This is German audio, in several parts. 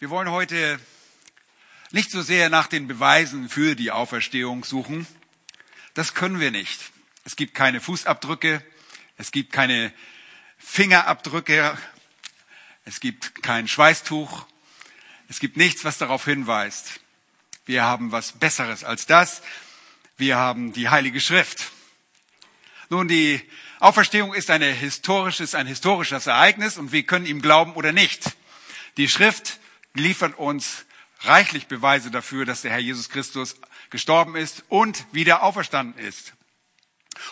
Wir wollen heute nicht so sehr nach den Beweisen für die Auferstehung suchen. Das können wir nicht. Es gibt keine Fußabdrücke, es gibt keine Fingerabdrücke, es gibt kein Schweißtuch, es gibt nichts, was darauf hinweist. Wir haben was Besseres als das. Wir haben die Heilige Schrift. Nun, die Auferstehung ist eine historisches, ein historisches Ereignis und wir können ihm glauben oder nicht. Die Schrift liefert uns reichlich Beweise dafür, dass der Herr Jesus Christus gestorben ist und wieder auferstanden ist.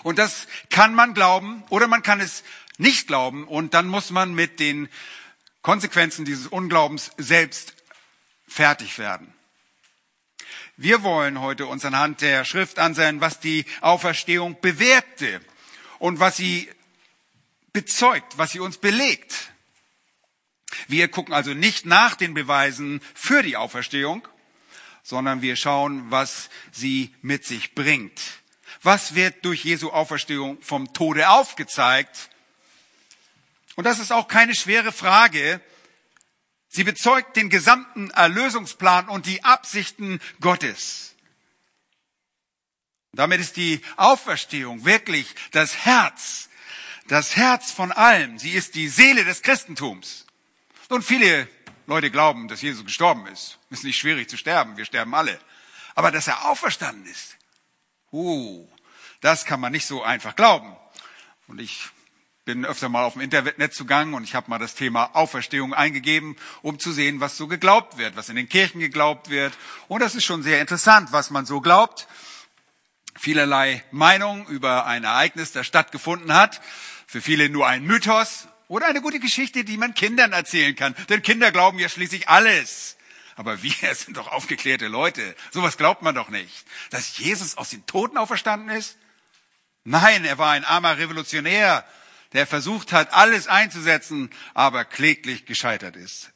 Und das kann man glauben oder man kann es nicht glauben und dann muss man mit den Konsequenzen dieses Unglaubens selbst fertig werden. Wir wollen heute uns anhand der Schrift ansehen, was die Auferstehung bewirkte und was sie bezeugt, was sie uns belegt. Wir gucken also nicht nach den Beweisen für die Auferstehung, sondern wir schauen, was sie mit sich bringt. Was wird durch Jesu Auferstehung vom Tode aufgezeigt? Und das ist auch keine schwere Frage. Sie bezeugt den gesamten Erlösungsplan und die Absichten Gottes. Damit ist die Auferstehung wirklich das Herz, das Herz von allem. Sie ist die Seele des Christentums. Und viele Leute glauben, dass Jesus gestorben ist. Ist nicht schwierig zu sterben, wir sterben alle. Aber dass er auferstanden ist, uh, das kann man nicht so einfach glauben. Und ich bin öfter mal auf dem Internet zugangen und ich habe mal das Thema Auferstehung eingegeben, um zu sehen, was so geglaubt wird, was in den Kirchen geglaubt wird. Und das ist schon sehr interessant, was man so glaubt. Vielerlei Meinungen über ein Ereignis, das stattgefunden hat. Für viele nur ein Mythos oder eine gute Geschichte, die man Kindern erzählen kann. Denn Kinder glauben ja schließlich alles. Aber wir sind doch aufgeklärte Leute. Sowas glaubt man doch nicht. Dass Jesus aus den Toten auferstanden ist? Nein, er war ein armer Revolutionär, der versucht hat, alles einzusetzen, aber kläglich gescheitert ist.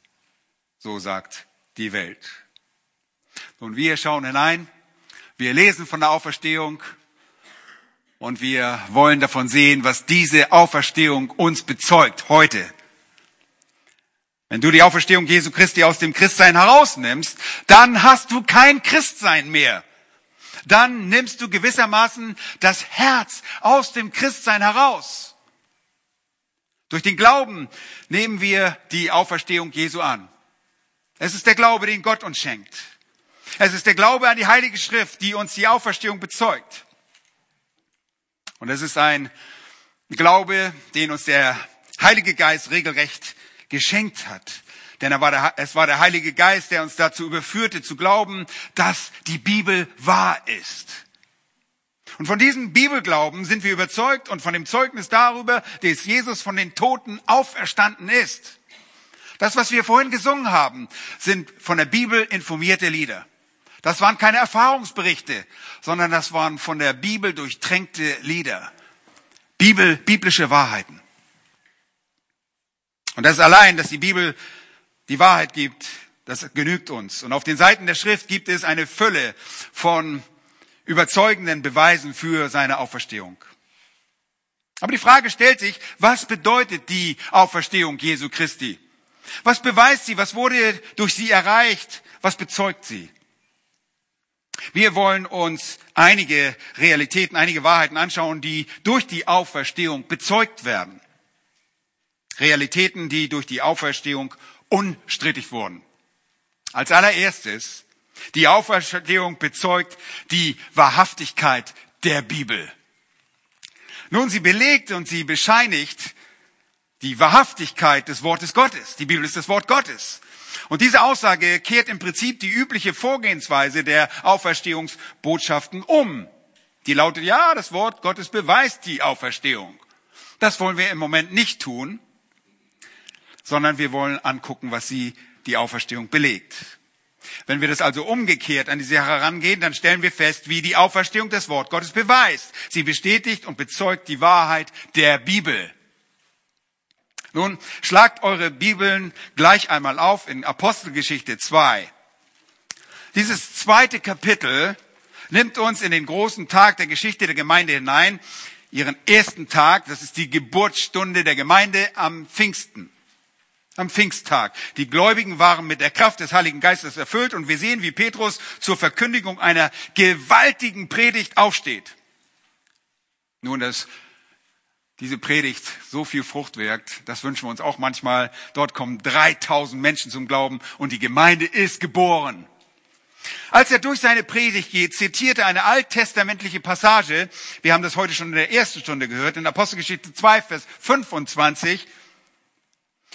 So sagt die Welt. Und wir schauen hinein, wir lesen von der Auferstehung und wir wollen davon sehen, was diese Auferstehung uns bezeugt heute. Wenn du die Auferstehung Jesu Christi aus dem Christsein herausnimmst, dann hast du kein Christsein mehr. Dann nimmst du gewissermaßen das Herz aus dem Christsein heraus. Durch den Glauben nehmen wir die Auferstehung Jesu an. Es ist der Glaube, den Gott uns schenkt. Es ist der Glaube an die Heilige Schrift, die uns die Auferstehung bezeugt. Und es ist ein Glaube, den uns der Heilige Geist regelrecht geschenkt hat. Denn er war der, es war der Heilige Geist, der uns dazu überführte, zu glauben, dass die Bibel wahr ist. Und von diesem Bibelglauben sind wir überzeugt und von dem Zeugnis darüber, dass Jesus von den Toten auferstanden ist. Das, was wir vorhin gesungen haben, sind von der Bibel informierte Lieder. Das waren keine Erfahrungsberichte, sondern das waren von der Bibel durchtränkte Lieder. Bibel, biblische Wahrheiten. Und das allein, dass die Bibel die Wahrheit gibt, das genügt uns. Und auf den Seiten der Schrift gibt es eine Fülle von überzeugenden Beweisen für seine Auferstehung. Aber die Frage stellt sich, was bedeutet die Auferstehung Jesu Christi? Was beweist sie? Was wurde durch sie erreicht? Was bezeugt sie? Wir wollen uns einige Realitäten, einige Wahrheiten anschauen, die durch die Auferstehung bezeugt werden. Realitäten, die durch die Auferstehung unstrittig wurden. Als allererstes die Auferstehung bezeugt die Wahrhaftigkeit der Bibel. Nun, sie belegt und sie bescheinigt die Wahrhaftigkeit des Wortes Gottes. Die Bibel ist das Wort Gottes. Und diese Aussage kehrt im Prinzip die übliche Vorgehensweise der Auferstehungsbotschaften um. Die lautet, ja, das Wort Gottes beweist die Auferstehung. Das wollen wir im Moment nicht tun, sondern wir wollen angucken, was sie die Auferstehung belegt. Wenn wir das also umgekehrt an die Sache herangehen, dann stellen wir fest, wie die Auferstehung das Wort Gottes beweist. Sie bestätigt und bezeugt die Wahrheit der Bibel. Nun, schlagt eure Bibeln gleich einmal auf in Apostelgeschichte 2. Dieses zweite Kapitel nimmt uns in den großen Tag der Geschichte der Gemeinde hinein, ihren ersten Tag, das ist die Geburtsstunde der Gemeinde am Pfingsten. am Pfingsttag. Die Gläubigen waren mit der Kraft des Heiligen Geistes erfüllt und wir sehen, wie Petrus zur Verkündigung einer gewaltigen Predigt aufsteht. Nun, dass diese Predigt so viel Frucht wirkt, das wünschen wir uns auch manchmal. Dort kommen 3000 Menschen zum Glauben und die Gemeinde ist geboren. Als er durch seine Predigt geht, zitierte eine alttestamentliche Passage. Wir haben das heute schon in der ersten Stunde gehört, in Apostelgeschichte 2, Vers 25.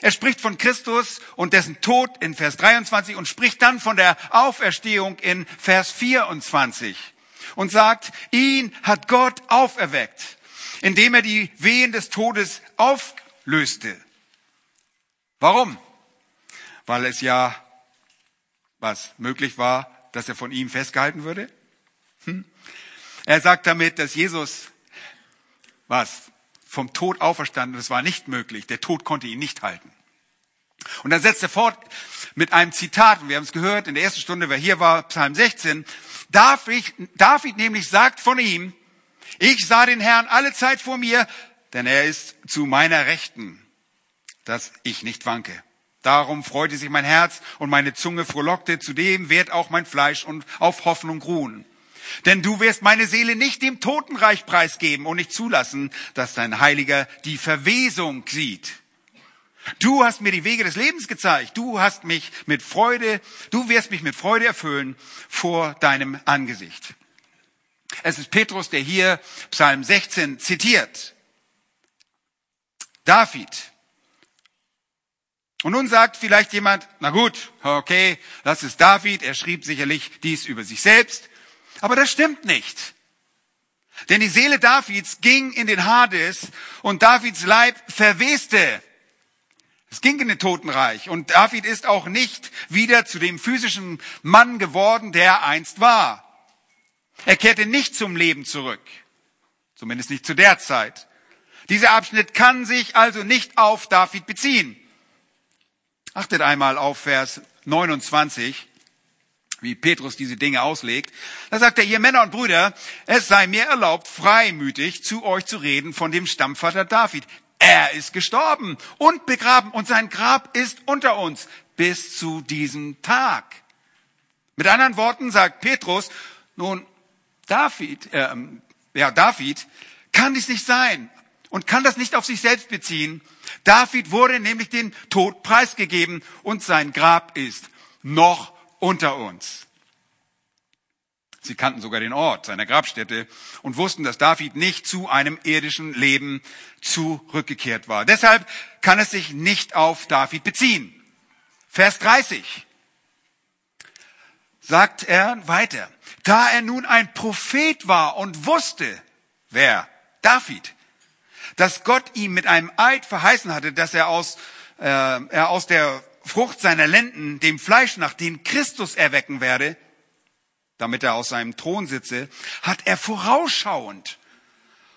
Er spricht von Christus und dessen Tod in Vers 23 und spricht dann von der Auferstehung in Vers 24 und sagt, ihn hat Gott auferweckt, indem er die Wehen des Todes auflöste. Warum? Weil es ja was möglich war, dass er von ihm festgehalten würde? Hm? Er sagt damit, dass Jesus was vom Tod auferstanden. Das war nicht möglich. Der Tod konnte ihn nicht halten. Und dann setzt er fort mit einem Zitat. Und wir haben es gehört in der ersten Stunde, wer hier war, Psalm 16. David, David nämlich sagt von ihm, ich sah den Herrn alle Zeit vor mir, denn er ist zu meiner Rechten, dass ich nicht wanke. Darum freute sich mein Herz und meine Zunge frohlockte, zudem wird auch mein Fleisch und auf Hoffnung ruhen. Denn du wirst meine Seele nicht dem Totenreich preisgeben und nicht zulassen, dass dein Heiliger die Verwesung sieht. Du hast mir die Wege des Lebens gezeigt. Du hast mich mit Freude, du wirst mich mit Freude erfüllen vor deinem Angesicht. Es ist Petrus, der hier Psalm 16 zitiert. David. Und nun sagt vielleicht jemand, na gut, okay, das ist David, er schrieb sicherlich dies über sich selbst. Aber das stimmt nicht. Denn die Seele Davids ging in den Hades und Davids Leib verweste. Es ging in den Totenreich und David ist auch nicht wieder zu dem physischen Mann geworden, der er einst war. Er kehrte nicht zum Leben zurück. Zumindest nicht zu der Zeit. Dieser Abschnitt kann sich also nicht auf David beziehen. Achtet einmal auf Vers 29 wie Petrus diese Dinge auslegt. Da sagt er, ihr Männer und Brüder, es sei mir erlaubt, freimütig zu euch zu reden von dem Stammvater David. Er ist gestorben und begraben und sein Grab ist unter uns bis zu diesem Tag. Mit anderen Worten sagt Petrus, nun, David, äh, ja, David kann dies nicht sein und kann das nicht auf sich selbst beziehen. David wurde nämlich den Tod preisgegeben und sein Grab ist noch unter uns. Sie kannten sogar den Ort seiner Grabstätte und wussten, dass David nicht zu einem irdischen Leben zurückgekehrt war. Deshalb kann es sich nicht auf David beziehen. Vers 30 sagt er weiter. Da er nun ein Prophet war und wusste, wer? David, dass Gott ihm mit einem Eid verheißen hatte, dass er aus, äh, er aus der Frucht seiner Lenden dem Fleisch nach den Christus erwecken werde, damit er aus seinem Thron sitze, hat er vorausschauend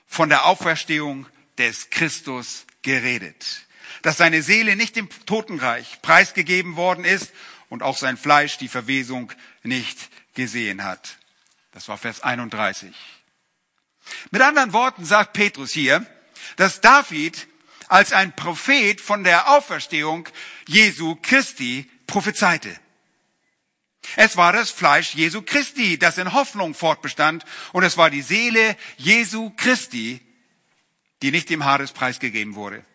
von der Auferstehung des Christus geredet, dass seine Seele nicht dem Totenreich preisgegeben worden ist und auch sein Fleisch die Verwesung nicht gesehen hat. Das war Vers 31. Mit anderen Worten sagt Petrus hier, dass David als ein Prophet von der Auferstehung Jesu Christi prophezeite. Es war das Fleisch Jesu Christi, das in Hoffnung fortbestand, und es war die Seele Jesu Christi, die nicht dem Hades preisgegeben wurde.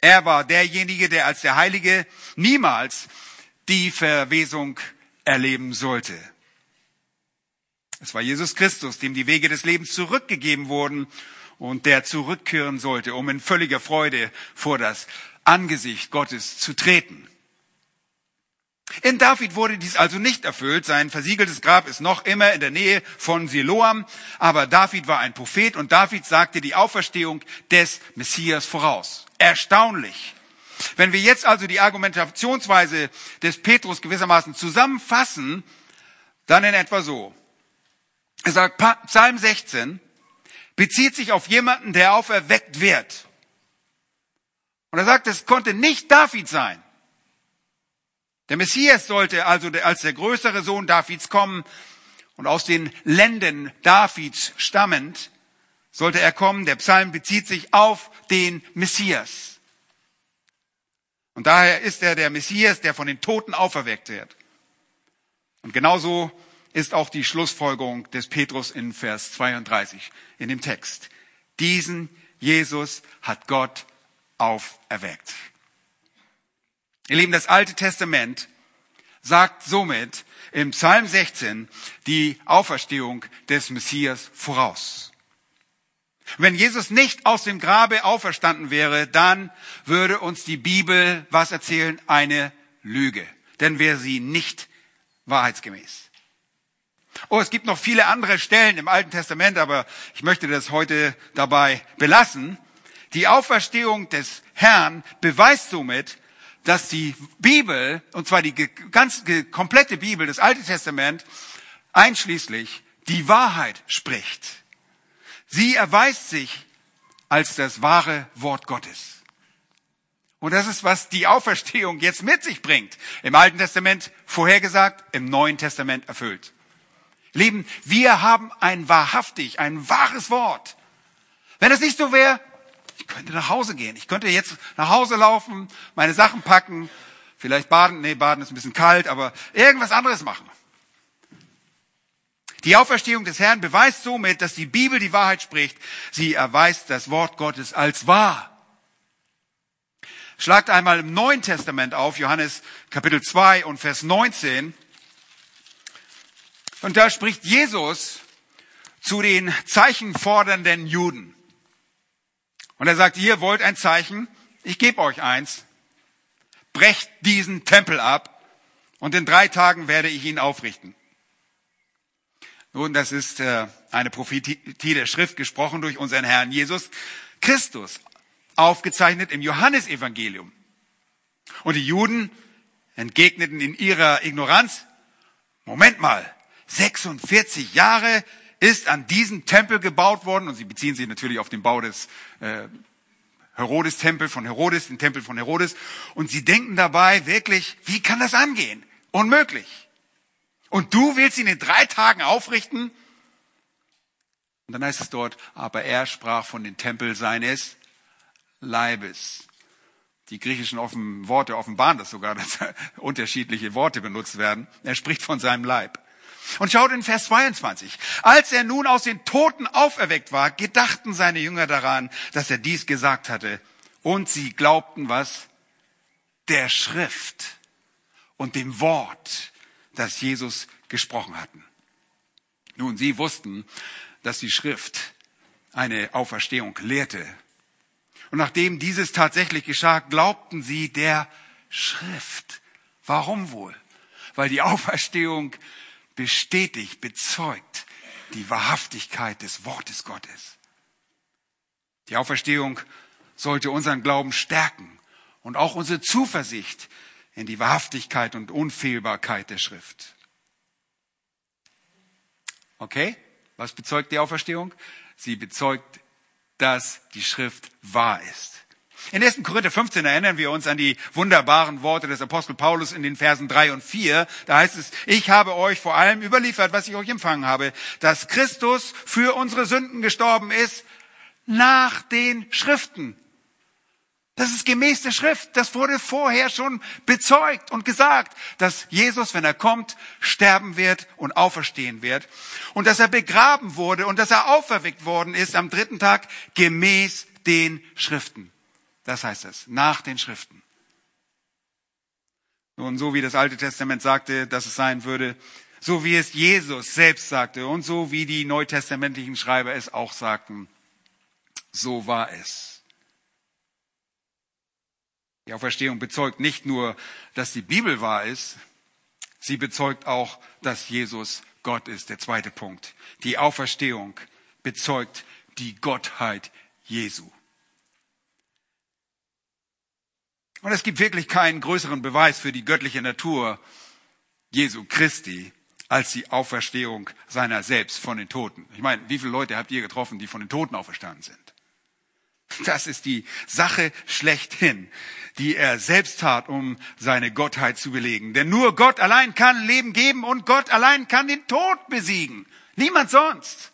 Er war derjenige, der als der Heilige niemals die Verwesung erleben sollte. Es war Jesus Christus, dem die Wege des Lebens zurückgegeben wurden und der zurückkehren sollte, um in völliger Freude vor das Angesicht Gottes zu treten. In David wurde dies also nicht erfüllt. Sein versiegeltes Grab ist noch immer in der Nähe von Siloam. Aber David war ein Prophet und David sagte die Auferstehung des Messias voraus. Erstaunlich. Wenn wir jetzt also die Argumentationsweise des Petrus gewissermaßen zusammenfassen, dann in etwa so. Er sagt, Psalm 16 bezieht sich auf jemanden, der auferweckt wird. Und er sagt, es konnte nicht David sein. Der Messias sollte also als der größere Sohn Davids kommen und aus den Lenden Davids stammend sollte er kommen. Der Psalm bezieht sich auf den Messias. Und daher ist er der Messias, der von den Toten auferweckt wird. Und genauso ist auch die Schlussfolgerung des Petrus in Vers 32 in dem Text. Diesen Jesus hat Gott auferweckt. Ihr Lieben, das Alte Testament sagt somit im Psalm 16 die Auferstehung des Messias voraus. Wenn Jesus nicht aus dem Grabe auferstanden wäre, dann würde uns die Bibel was erzählen? Eine Lüge. Denn wäre sie nicht wahrheitsgemäß. Oh, es gibt noch viele andere Stellen im Alten Testament, aber ich möchte das heute dabei belassen. Die Auferstehung des Herrn beweist somit, dass die Bibel, und zwar die ganz komplette Bibel, das Alte Testament, einschließlich die Wahrheit spricht. Sie erweist sich als das wahre Wort Gottes. Und das ist, was die Auferstehung jetzt mit sich bringt. Im Alten Testament vorhergesagt, im Neuen Testament erfüllt. Lieben, wir haben ein wahrhaftig, ein wahres Wort. Wenn es nicht so wäre, ich könnte nach Hause gehen. Ich könnte jetzt nach Hause laufen, meine Sachen packen, vielleicht baden. Nee, baden ist ein bisschen kalt, aber irgendwas anderes machen. Die Auferstehung des Herrn beweist somit, dass die Bibel die Wahrheit spricht. Sie erweist das Wort Gottes als wahr. Schlagt einmal im Neuen Testament auf, Johannes Kapitel 2 und Vers 19. Und da spricht Jesus zu den zeichenfordernden Juden. Und er sagt, ihr wollt ein Zeichen, ich gebe euch eins. Brecht diesen Tempel ab und in drei Tagen werde ich ihn aufrichten. Nun, das ist äh, eine Prophetie der Schrift gesprochen durch unseren Herrn Jesus Christus, aufgezeichnet im Johannesevangelium. Und die Juden entgegneten in ihrer Ignoranz, Moment mal, 46 Jahre ist an diesem Tempel gebaut worden und sie beziehen sich natürlich auf den Bau des äh, Herodes-Tempel von Herodes, den Tempel von Herodes und sie denken dabei wirklich, wie kann das angehen? Unmöglich. Und du willst ihn in drei Tagen aufrichten? Und dann heißt es dort, aber er sprach von dem Tempel seines Leibes. Die griechischen Worte offenbaren das sogar, dass unterschiedliche Worte benutzt werden. Er spricht von seinem Leib. Und schaut in Vers 22. Als er nun aus den Toten auferweckt war, gedachten seine Jünger daran, dass er dies gesagt hatte. Und sie glaubten was? Der Schrift und dem Wort, das Jesus gesprochen hatten. Nun, sie wussten, dass die Schrift eine Auferstehung lehrte. Und nachdem dieses tatsächlich geschah, glaubten sie der Schrift. Warum wohl? Weil die Auferstehung bestätigt, bezeugt die Wahrhaftigkeit des Wortes Gottes. Die Auferstehung sollte unseren Glauben stärken und auch unsere Zuversicht in die Wahrhaftigkeit und Unfehlbarkeit der Schrift. Okay, was bezeugt die Auferstehung? Sie bezeugt, dass die Schrift wahr ist. In 1. Korinther 15 erinnern wir uns an die wunderbaren Worte des Apostel Paulus in den Versen 3 und 4. Da heißt es, ich habe euch vor allem überliefert, was ich euch empfangen habe, dass Christus für unsere Sünden gestorben ist nach den Schriften. Das ist gemäß der Schrift. Das wurde vorher schon bezeugt und gesagt, dass Jesus, wenn er kommt, sterben wird und auferstehen wird. Und dass er begraben wurde und dass er auferweckt worden ist am dritten Tag gemäß den Schriften. Das heißt es, nach den Schriften. Nun, so wie das Alte Testament sagte, dass es sein würde, so wie es Jesus selbst sagte und so wie die neutestamentlichen Schreiber es auch sagten, so war es. Die Auferstehung bezeugt nicht nur, dass die Bibel wahr ist, sie bezeugt auch, dass Jesus Gott ist. Der zweite Punkt. Die Auferstehung bezeugt die Gottheit Jesu. Und es gibt wirklich keinen größeren Beweis für die göttliche Natur Jesu Christi als die Auferstehung seiner selbst von den Toten. Ich meine, wie viele Leute habt ihr getroffen, die von den Toten auferstanden sind? Das ist die Sache schlechthin, die er selbst tat, um seine Gottheit zu belegen. Denn nur Gott allein kann Leben geben und Gott allein kann den Tod besiegen. Niemand sonst.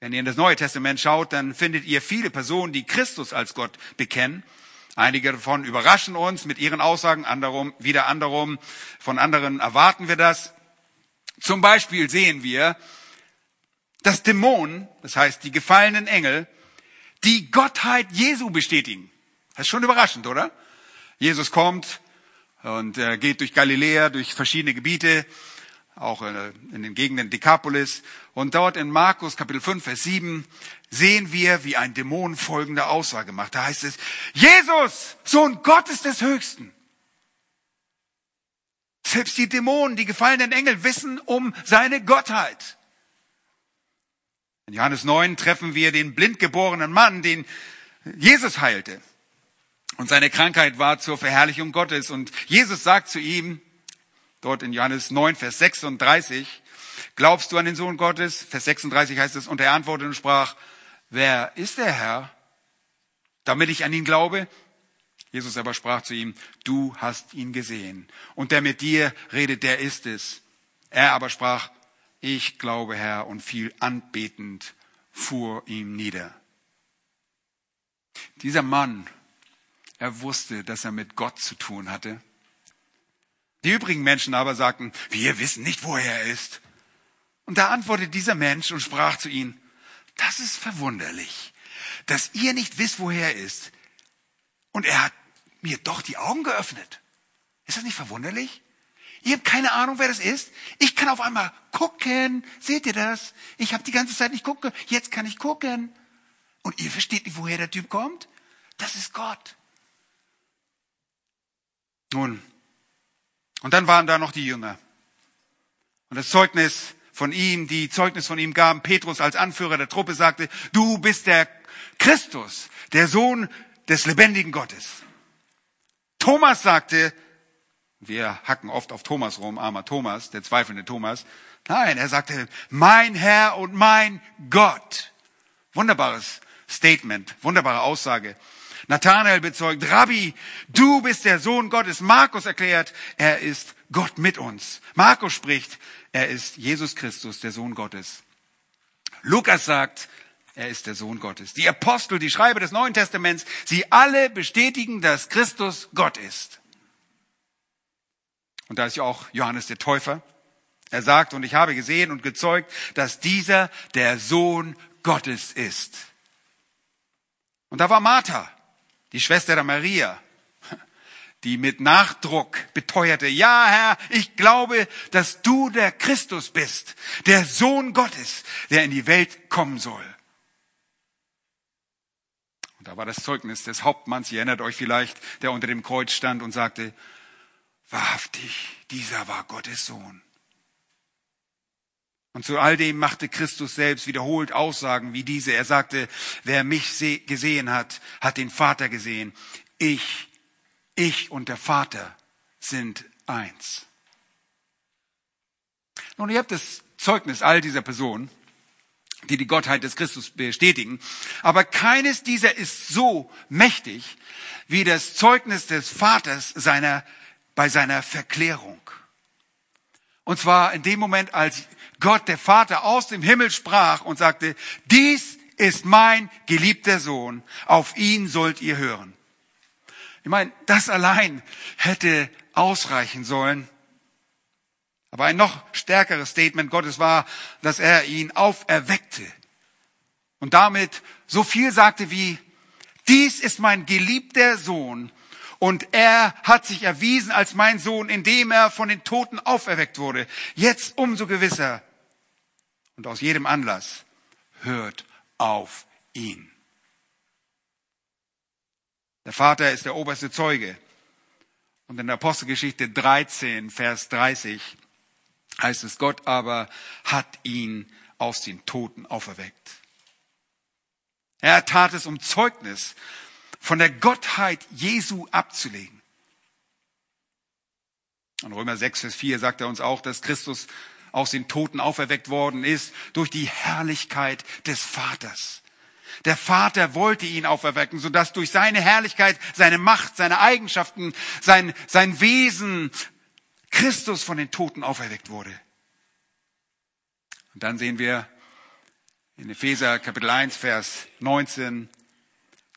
Wenn ihr in das Neue Testament schaut, dann findet ihr viele Personen, die Christus als Gott bekennen Einige davon überraschen uns mit ihren Aussagen, anderem, wieder anderem, von anderen erwarten wir das. Zum Beispiel sehen wir, dass Dämonen, das heißt die gefallenen Engel, die Gottheit Jesu bestätigen. Das ist schon überraschend, oder? Jesus kommt und er geht durch Galiläa, durch verschiedene Gebiete, auch äh, in den Gegenden Dekapolis. Und dort in Markus Kapitel 5, Vers 7 sehen wir, wie ein Dämon folgende Aussage macht. Da heißt es, Jesus, Sohn Gottes des Höchsten. Selbst die Dämonen, die gefallenen Engel wissen um seine Gottheit. In Johannes 9 treffen wir den blindgeborenen Mann, den Jesus heilte. Und seine Krankheit war zur Verherrlichung Gottes. Und Jesus sagt zu ihm, dort in Johannes 9, Vers 36, glaubst du an den Sohn Gottes? Vers 36 heißt es, und er antwortete und sprach, wer ist der Herr, damit ich an ihn glaube? Jesus aber sprach zu ihm, du hast ihn gesehen. Und der mit dir redet, der ist es. Er aber sprach, ich glaube, Herr, und fiel anbetend vor ihm nieder. Dieser Mann, er wusste, dass er mit Gott zu tun hatte. Die übrigen Menschen aber sagten, wir wissen nicht, wo er ist. Und da antwortete dieser Mensch und sprach zu ihnen, das ist verwunderlich, dass ihr nicht wisst, woher er ist. Und er hat mir doch die Augen geöffnet. Ist das nicht verwunderlich? Ihr habt keine Ahnung, wer das ist. Ich kann auf einmal gucken. Seht ihr das? Ich habe die ganze Zeit nicht gucken. Jetzt kann ich gucken. Und ihr versteht nicht, woher der Typ kommt? Das ist Gott. Nun, und dann waren da noch die Jünger. Und das Zeugnis von ihm, die Zeugnis von ihm gaben, Petrus als Anführer der Truppe sagte, du bist der Christus, der Sohn des lebendigen Gottes. Thomas sagte, wir hacken oft auf Thomas rum, armer Thomas, der zweifelnde Thomas. Nein, er sagte, mein Herr und mein Gott. Wunderbares Statement, wunderbare Aussage. Nathanael bezeugt, Rabbi, du bist der Sohn Gottes. Markus erklärt, er ist Gott mit uns. Markus spricht, er ist Jesus Christus, der Sohn Gottes. Lukas sagt, er ist der Sohn Gottes. Die Apostel, die Schreiber des Neuen Testaments, sie alle bestätigen, dass Christus Gott ist. Und da ist ja auch Johannes der Täufer. Er sagt, und ich habe gesehen und gezeugt, dass dieser der Sohn Gottes ist. Und da war Martha, die Schwester der Maria, die mit Nachdruck beteuerte, ja Herr, ich glaube, dass du der Christus bist, der Sohn Gottes, der in die Welt kommen soll. Und da war das Zeugnis des Hauptmanns, ihr erinnert euch vielleicht, der unter dem Kreuz stand und sagte, wahrhaftig, dieser war Gottes Sohn. Und zu all dem machte Christus selbst wiederholt Aussagen wie diese. Er sagte, wer mich gesehen hat, hat den Vater gesehen. Ich, ich und der Vater sind eins. Nun, ihr habt das Zeugnis all dieser Personen, die die Gottheit des Christus bestätigen. Aber keines dieser ist so mächtig wie das Zeugnis des Vaters seiner, bei seiner Verklärung. Und zwar in dem Moment, als Gott, der Vater, aus dem Himmel sprach und sagte, dies ist mein geliebter Sohn, auf ihn sollt ihr hören. Ich meine, das allein hätte ausreichen sollen. Aber ein noch stärkeres Statement Gottes war, dass er ihn auferweckte und damit so viel sagte wie, dies ist mein geliebter Sohn, und er hat sich erwiesen als mein Sohn, indem er von den Toten auferweckt wurde. Jetzt umso gewisser. Und aus jedem Anlass hört auf ihn. Der Vater ist der oberste Zeuge. Und in der Apostelgeschichte 13, Vers 30 heißt es, Gott aber hat ihn aus den Toten auferweckt. Er tat es um Zeugnis von der Gottheit Jesu abzulegen. In Römer 6, Vers 4 sagt er uns auch, dass Christus aus den Toten auferweckt worden ist durch die Herrlichkeit des Vaters. Der Vater wollte ihn auferwecken, sodass durch seine Herrlichkeit, seine Macht, seine Eigenschaften, sein, sein Wesen Christus von den Toten auferweckt wurde. Und dann sehen wir in Epheser Kapitel 1, Vers 19,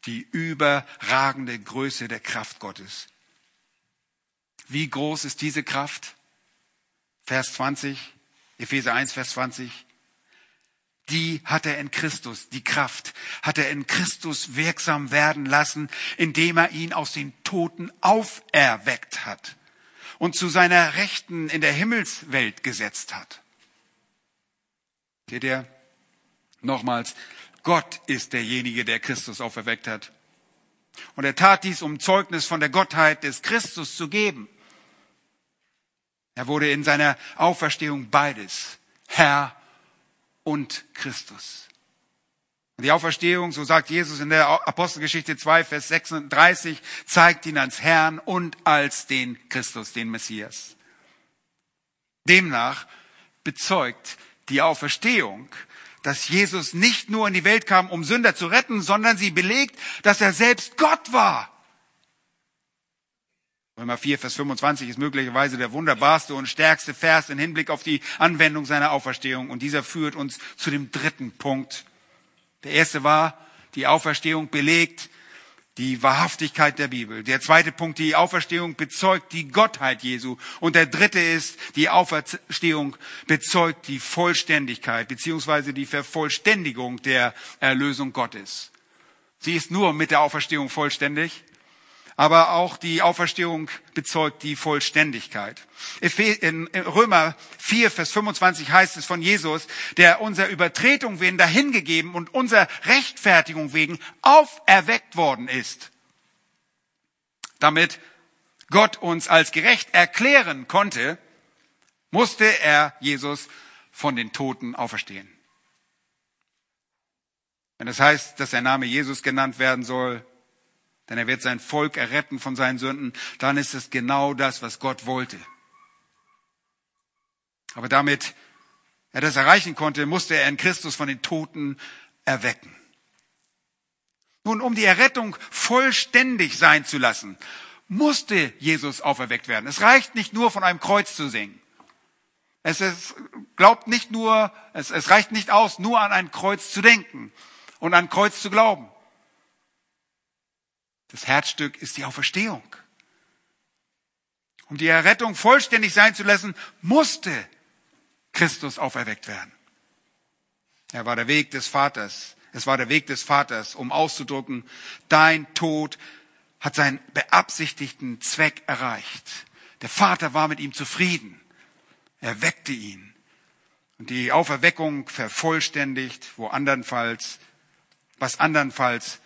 die überragende Größe der Kraft Gottes. Wie groß ist diese Kraft? Vers 20, Epheser 1, Vers 20. Die hat er in Christus, die Kraft hat er in Christus wirksam werden lassen, indem er ihn aus den Toten auferweckt hat und zu seiner Rechten in der Himmelswelt gesetzt hat. Seht ihr? Nochmals, Gott ist derjenige, der Christus auferweckt hat. Und er tat dies, um Zeugnis von der Gottheit des Christus zu geben. Er wurde in seiner Auferstehung beides, Herr und Christus. Die Auferstehung, so sagt Jesus in der Apostelgeschichte 2, Vers 36, zeigt ihn als Herrn und als den Christus, den Messias. Demnach bezeugt die Auferstehung, dass Jesus nicht nur in die Welt kam, um Sünder zu retten, sondern sie belegt, dass er selbst Gott war. Römer 4, Vers 25 ist möglicherweise der wunderbarste und stärkste Vers im Hinblick auf die Anwendung seiner Auferstehung. Und dieser führt uns zu dem dritten Punkt. Der erste war, die Auferstehung belegt die Wahrhaftigkeit der Bibel. Der zweite Punkt, die Auferstehung bezeugt die Gottheit Jesu. Und der dritte ist, die Auferstehung bezeugt die Vollständigkeit beziehungsweise die Vervollständigung der Erlösung Gottes. Sie ist nur mit der Auferstehung vollständig aber auch die Auferstehung bezeugt die Vollständigkeit. In Römer 4, Vers 25 heißt es von Jesus, der unser Übertretung wegen dahingegeben und unser Rechtfertigung wegen auferweckt worden ist, damit Gott uns als gerecht erklären konnte, musste er Jesus von den Toten auferstehen. Wenn das heißt, dass der Name Jesus genannt werden soll, denn er wird sein Volk erretten von seinen Sünden, dann ist es genau das, was Gott wollte. Aber damit er das erreichen konnte, musste er in Christus von den Toten erwecken. Nun, um die Errettung vollständig sein zu lassen, musste Jesus auferweckt werden. Es reicht nicht nur von einem Kreuz zu singen. Es ist, glaubt nicht nur, es, es reicht nicht aus, nur an ein Kreuz zu denken und an ein Kreuz zu glauben. Das Herzstück ist die Auferstehung. Um die Errettung vollständig sein zu lassen, musste Christus auferweckt werden. Er war der Weg des Vaters. Es war der Weg des Vaters, um auszudrücken, dein Tod hat seinen beabsichtigten Zweck erreicht. Der Vater war mit ihm zufrieden. Er weckte ihn. Und die Auferweckung vervollständigt, wo andernfalls, was andernfalls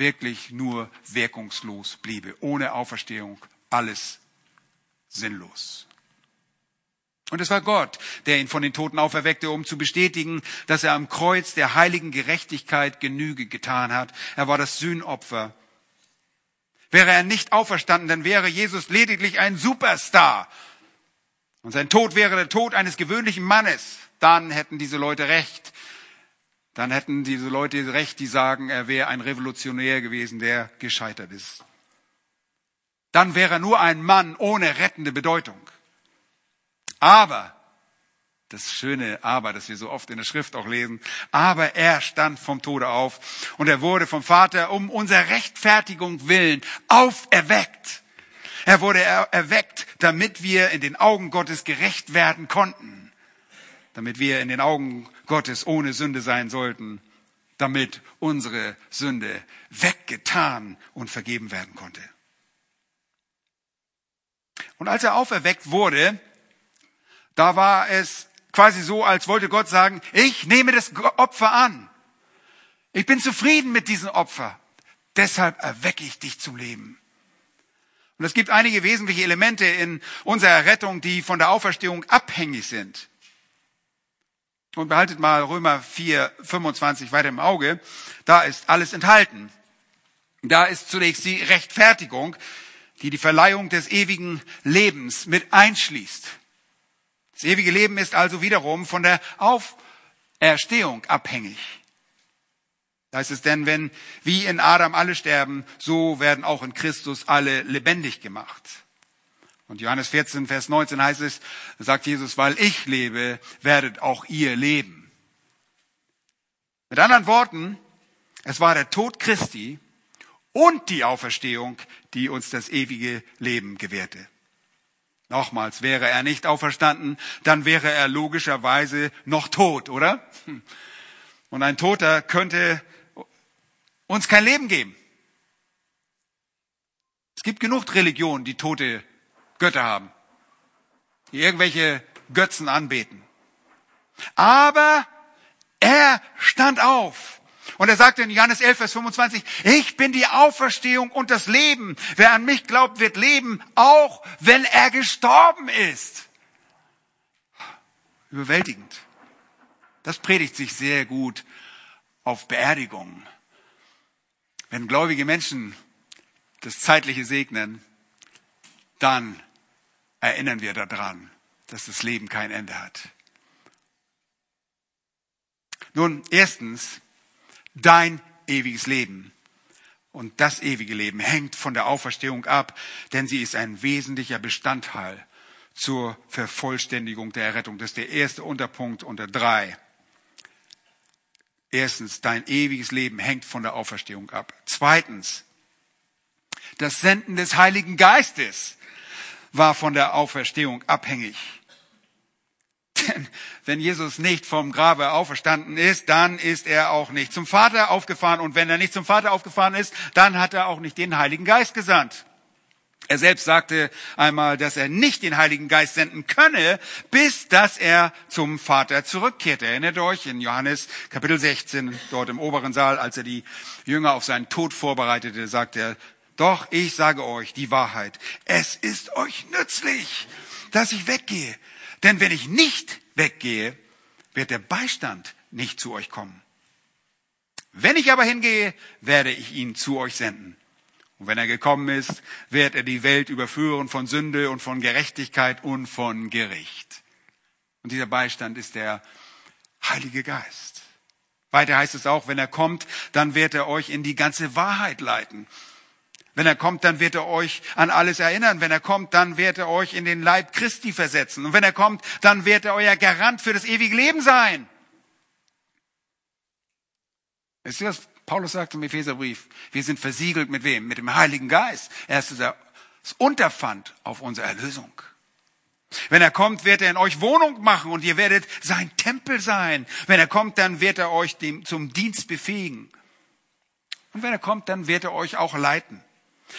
wirklich nur wirkungslos bliebe. Ohne Auferstehung alles sinnlos. Und es war Gott, der ihn von den Toten auferweckte, um zu bestätigen, dass er am Kreuz der heiligen Gerechtigkeit Genüge getan hat. Er war das Sühnopfer. Wäre er nicht auferstanden, dann wäre Jesus lediglich ein Superstar. Und sein Tod wäre der Tod eines gewöhnlichen Mannes. Dann hätten diese Leute recht dann hätten diese Leute recht, die sagen, er wäre ein Revolutionär gewesen, der gescheitert ist. Dann wäre er nur ein Mann ohne rettende Bedeutung. Aber, das schöne Aber, das wir so oft in der Schrift auch lesen, aber er stand vom Tode auf und er wurde vom Vater um unserer Rechtfertigung willen auferweckt. Er wurde erweckt, damit wir in den Augen Gottes gerecht werden konnten. Damit wir in den Augen Gottes ohne Sünde sein sollten, damit unsere Sünde weggetan und vergeben werden konnte. Und als er auferweckt wurde, da war es quasi so, als wollte Gott sagen, ich nehme das Opfer an. Ich bin zufrieden mit diesem Opfer. Deshalb erwecke ich dich zum Leben. Und es gibt einige wesentliche Elemente in unserer Rettung, die von der Auferstehung abhängig sind. Und behaltet mal Römer 4, 25 weiter im Auge. Da ist alles enthalten. Da ist zunächst die Rechtfertigung, die die Verleihung des ewigen Lebens mit einschließt. Das ewige Leben ist also wiederum von der Auferstehung abhängig. Da heißt es denn, wenn wie in Adam alle sterben, so werden auch in Christus alle lebendig gemacht. Und Johannes 14, Vers 19 heißt es, sagt Jesus, weil ich lebe, werdet auch ihr leben. Mit anderen Worten, es war der Tod Christi und die Auferstehung, die uns das ewige Leben gewährte. Nochmals, wäre er nicht auferstanden, dann wäre er logischerweise noch tot, oder? Und ein Toter könnte uns kein Leben geben. Es gibt genug Religionen, die tote Götter haben, die irgendwelche Götzen anbeten. Aber er stand auf. Und er sagte in Johannes 11, Vers 25, ich bin die Auferstehung und das Leben. Wer an mich glaubt, wird leben, auch wenn er gestorben ist. Überwältigend. Das predigt sich sehr gut auf Beerdigungen. Wenn gläubige Menschen das Zeitliche segnen, dann erinnern wir daran, dass das Leben kein Ende hat. Nun, erstens, dein ewiges Leben. Und das ewige Leben hängt von der Auferstehung ab, denn sie ist ein wesentlicher Bestandteil zur Vervollständigung der Errettung. Das ist der erste Unterpunkt unter drei. Erstens, dein ewiges Leben hängt von der Auferstehung ab. Zweitens, das Senden des Heiligen Geistes war von der Auferstehung abhängig. Denn wenn Jesus nicht vom Grabe auferstanden ist, dann ist er auch nicht zum Vater aufgefahren. Und wenn er nicht zum Vater aufgefahren ist, dann hat er auch nicht den Heiligen Geist gesandt. Er selbst sagte einmal, dass er nicht den Heiligen Geist senden könne, bis dass er zum Vater zurückkehrt. Erinnert euch in Johannes Kapitel 16, dort im oberen Saal, als er die Jünger auf seinen Tod vorbereitete, sagt er, doch ich sage euch die Wahrheit. Es ist euch nützlich, dass ich weggehe. Denn wenn ich nicht weggehe, wird der Beistand nicht zu euch kommen. Wenn ich aber hingehe, werde ich ihn zu euch senden. Und wenn er gekommen ist, wird er die Welt überführen von Sünde und von Gerechtigkeit und von Gericht. Und dieser Beistand ist der Heilige Geist. Weiter heißt es auch, wenn er kommt, dann wird er euch in die ganze Wahrheit leiten. Wenn er kommt, dann wird er euch an alles erinnern. Wenn er kommt, dann wird er euch in den Leib Christi versetzen. Und wenn er kommt, dann wird er euer Garant für das ewige Leben sein. Ihr, was Paulus sagt im Epheserbrief? Wir sind versiegelt mit wem? Mit dem Heiligen Geist. Er ist das Unterpfand auf unsere Erlösung. Wenn er kommt, wird er in euch Wohnung machen und ihr werdet sein Tempel sein. Wenn er kommt, dann wird er euch dem, zum Dienst befähigen. Und wenn er kommt, dann wird er euch auch leiten.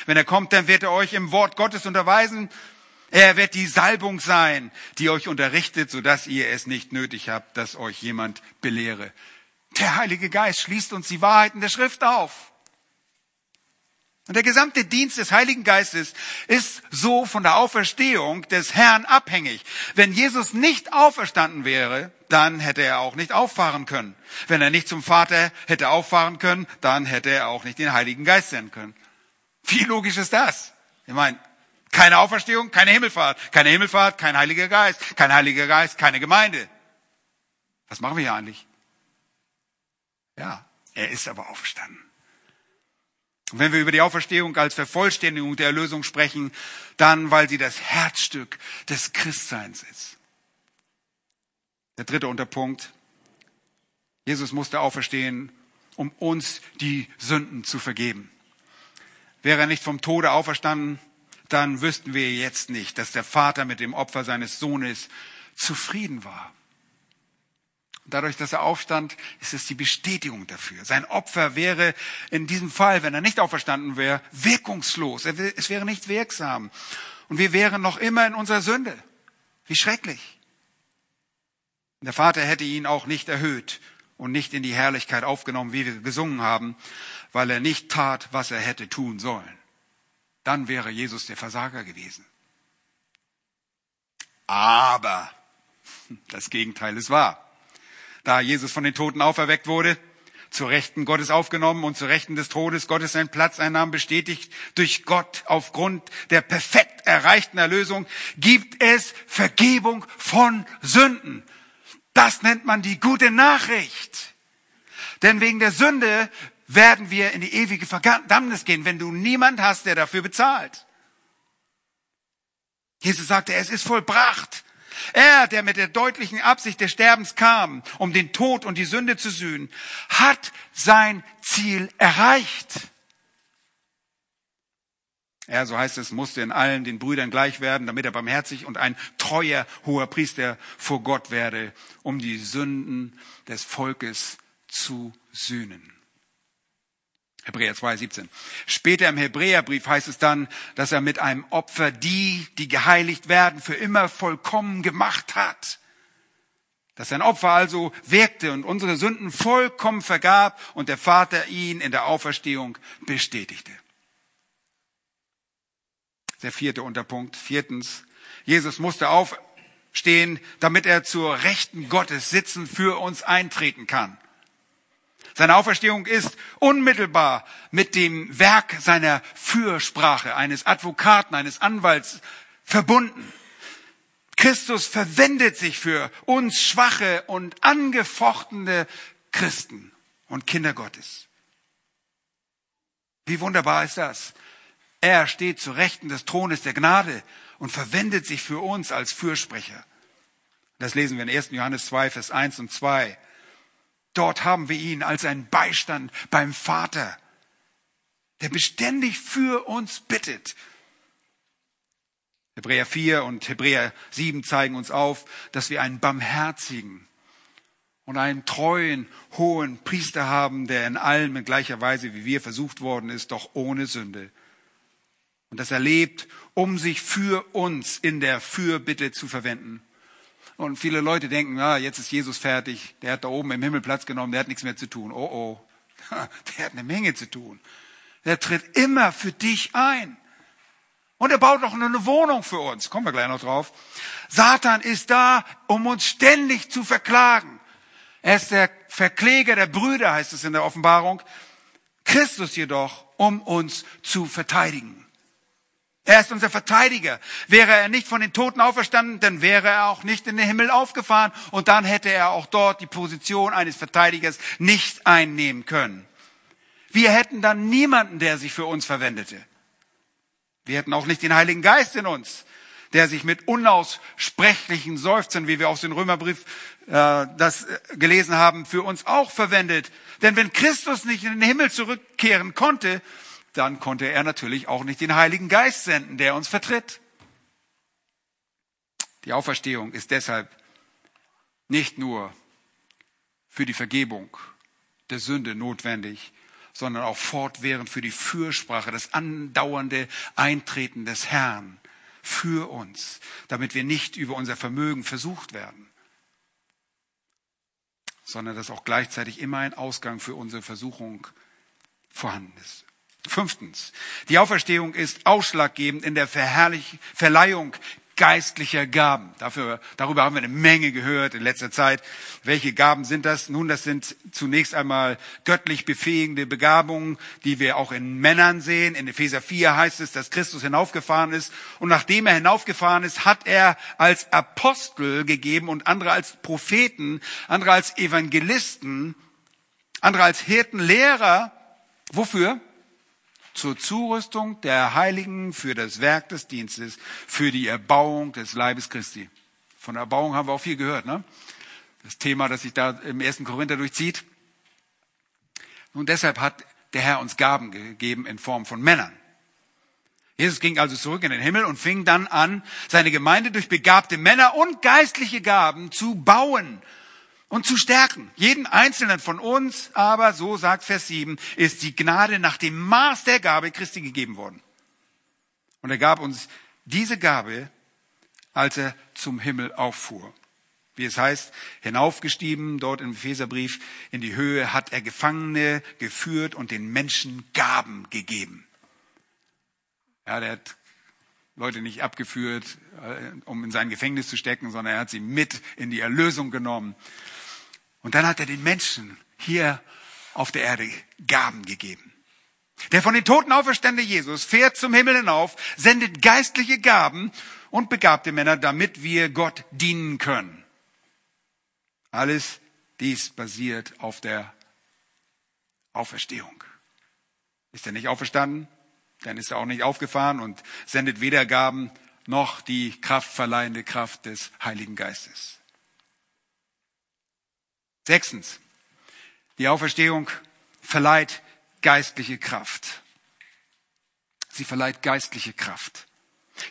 Wenn er kommt, dann wird er euch im Wort Gottes unterweisen. Er wird die Salbung sein, die euch unterrichtet, sodass ihr es nicht nötig habt, dass euch jemand belehre. Der Heilige Geist schließt uns die Wahrheiten der Schrift auf. Und der gesamte Dienst des Heiligen Geistes ist so von der Auferstehung des Herrn abhängig. Wenn Jesus nicht auferstanden wäre, dann hätte er auch nicht auffahren können. Wenn er nicht zum Vater hätte auffahren können, dann hätte er auch nicht den Heiligen Geist senden können. Wie logisch ist das? Ich meine, keine Auferstehung, keine Himmelfahrt. Keine Himmelfahrt, kein Heiliger Geist. Kein Heiliger Geist, keine Gemeinde. Was machen wir hier eigentlich? Ja, er ist aber auferstanden. Und wenn wir über die Auferstehung als Vervollständigung der Erlösung sprechen, dann, weil sie das Herzstück des Christseins ist. Der dritte Unterpunkt. Jesus musste auferstehen, um uns die Sünden zu vergeben. Wäre er nicht vom Tode auferstanden, dann wüssten wir jetzt nicht, dass der Vater mit dem Opfer seines Sohnes zufrieden war. Dadurch, dass er aufstand, ist es die Bestätigung dafür. Sein Opfer wäre in diesem Fall, wenn er nicht auferstanden wäre, wirkungslos. Es wäre nicht wirksam. Und wir wären noch immer in unserer Sünde. Wie schrecklich. Der Vater hätte ihn auch nicht erhöht und nicht in die Herrlichkeit aufgenommen, wie wir gesungen haben, weil er nicht tat, was er hätte tun sollen. Dann wäre Jesus der Versager gewesen. Aber das Gegenteil ist wahr. Da Jesus von den Toten auferweckt wurde, zu Rechten Gottes aufgenommen und zu Rechten des Todes Gottes seinen Platz einnahm, bestätigt durch Gott aufgrund der perfekt erreichten Erlösung, gibt es Vergebung von Sünden. Das nennt man die gute Nachricht. Denn wegen der Sünde werden wir in die ewige Verdammnis gehen, wenn du niemand hast, der dafür bezahlt. Jesus sagte, es ist vollbracht. Er, der mit der deutlichen Absicht des Sterbens kam, um den Tod und die Sünde zu sühnen, hat sein Ziel erreicht. Er, so heißt es, musste in allen den Brüdern gleich werden, damit er barmherzig und ein treuer hoher Priester vor Gott werde, um die Sünden des Volkes zu sühnen. Hebräer 2, 17. Später im Hebräerbrief heißt es dann, dass er mit einem Opfer die, die geheiligt werden, für immer vollkommen gemacht hat. Dass sein Opfer also wirkte und unsere Sünden vollkommen vergab und der Vater ihn in der Auferstehung bestätigte. Der vierte Unterpunkt. Viertens. Jesus musste aufstehen, damit er zur Rechten Gottes sitzen für uns eintreten kann. Seine Auferstehung ist unmittelbar mit dem Werk seiner Fürsprache eines Advokaten, eines Anwalts verbunden. Christus verwendet sich für uns schwache und angefochtene Christen und Kinder Gottes. Wie wunderbar ist das? Er steht zu Rechten des Thrones der Gnade und verwendet sich für uns als Fürsprecher. Das lesen wir in 1. Johannes 2, Vers 1 und 2. Dort haben wir ihn als einen Beistand beim Vater, der beständig für uns bittet. Hebräer 4 und Hebräer 7 zeigen uns auf, dass wir einen barmherzigen und einen treuen, hohen Priester haben, der in allem in gleicher Weise wie wir versucht worden ist, doch ohne Sünde. Und das erlebt, um sich für uns in der Fürbitte zu verwenden. Und viele Leute denken, ah, jetzt ist Jesus fertig, der hat da oben im Himmel Platz genommen, der hat nichts mehr zu tun. Oh oh, der hat eine Menge zu tun. Der tritt immer für dich ein. Und er baut auch eine Wohnung für uns. Kommen wir gleich noch drauf. Satan ist da, um uns ständig zu verklagen. Er ist der Verkläger der Brüder, heißt es in der Offenbarung. Christus jedoch, um uns zu verteidigen. Er ist unser Verteidiger. Wäre er nicht von den Toten auferstanden, dann wäre er auch nicht in den Himmel aufgefahren und dann hätte er auch dort die Position eines Verteidigers nicht einnehmen können. Wir hätten dann niemanden, der sich für uns verwendete. Wir hätten auch nicht den Heiligen Geist in uns, der sich mit unaussprechlichen Seufzern, wie wir aus dem Römerbrief äh, das äh, gelesen haben, für uns auch verwendet. Denn wenn Christus nicht in den Himmel zurückkehren konnte, dann konnte er natürlich auch nicht den Heiligen Geist senden, der uns vertritt. Die Auferstehung ist deshalb nicht nur für die Vergebung der Sünde notwendig, sondern auch fortwährend für die Fürsprache, das andauernde Eintreten des Herrn für uns, damit wir nicht über unser Vermögen versucht werden, sondern dass auch gleichzeitig immer ein Ausgang für unsere Versuchung vorhanden ist. Fünftens, die Auferstehung ist ausschlaggebend in der Verleihung geistlicher Gaben. Dafür, darüber haben wir eine Menge gehört in letzter Zeit. Welche Gaben sind das? Nun, das sind zunächst einmal göttlich befähigende Begabungen, die wir auch in Männern sehen. In Epheser 4 heißt es, dass Christus hinaufgefahren ist. Und nachdem er hinaufgefahren ist, hat er als Apostel gegeben und andere als Propheten, andere als Evangelisten, andere als Hirten, Lehrer. Wofür? Zur Zurüstung der Heiligen für das Werk des Dienstes, für die Erbauung des Leibes Christi. Von Erbauung haben wir auch viel gehört, ne? Das Thema, das sich da im ersten Korinther durchzieht. Und deshalb hat der Herr uns Gaben gegeben in Form von Männern. Jesus ging also zurück in den Himmel und fing dann an, seine Gemeinde durch begabte Männer und geistliche Gaben zu bauen und zu stärken. Jeden einzelnen von uns aber, so sagt Vers 7, ist die Gnade nach dem Maß der Gabe Christi gegeben worden. Und er gab uns diese Gabe, als er zum Himmel auffuhr. Wie es heißt, hinaufgestiegen dort im Epheserbrief in die Höhe hat er Gefangene geführt und den Menschen Gaben gegeben. Ja, der hat Leute nicht abgeführt, äh, um in sein Gefängnis zu stecken, sondern er hat sie mit in die Erlösung genommen. Und dann hat er den Menschen hier auf der Erde Gaben gegeben. Der von den Toten auferstandene Jesus fährt zum Himmel hinauf, sendet geistliche Gaben und begabte Männer, damit wir Gott dienen können. Alles dies basiert auf der Auferstehung. Ist er nicht auferstanden? Dann ist er auch nicht aufgefahren und sendet weder Gaben noch die kraftverleihende Kraft des Heiligen Geistes. Sechstens, die Auferstehung verleiht geistliche Kraft. Sie verleiht geistliche Kraft.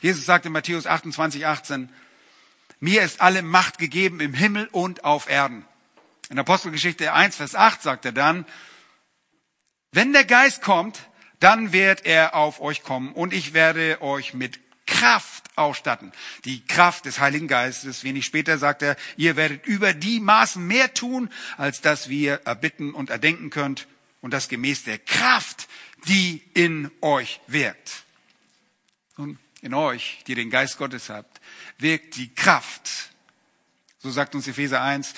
Jesus sagt in Matthäus 28, 18, mir ist alle Macht gegeben im Himmel und auf Erden. In Apostelgeschichte 1, Vers 8 sagt er dann, wenn der Geist kommt, dann wird er auf euch kommen und ich werde euch mit Kraft ausstatten. Die Kraft des Heiligen Geistes. Wenig später sagt er, ihr werdet über die Maßen mehr tun, als das wir erbitten und erdenken könnt. Und das gemäß der Kraft, die in euch wirkt. Und in euch, die den Geist Gottes habt, wirkt die Kraft. So sagt uns Epheser 1,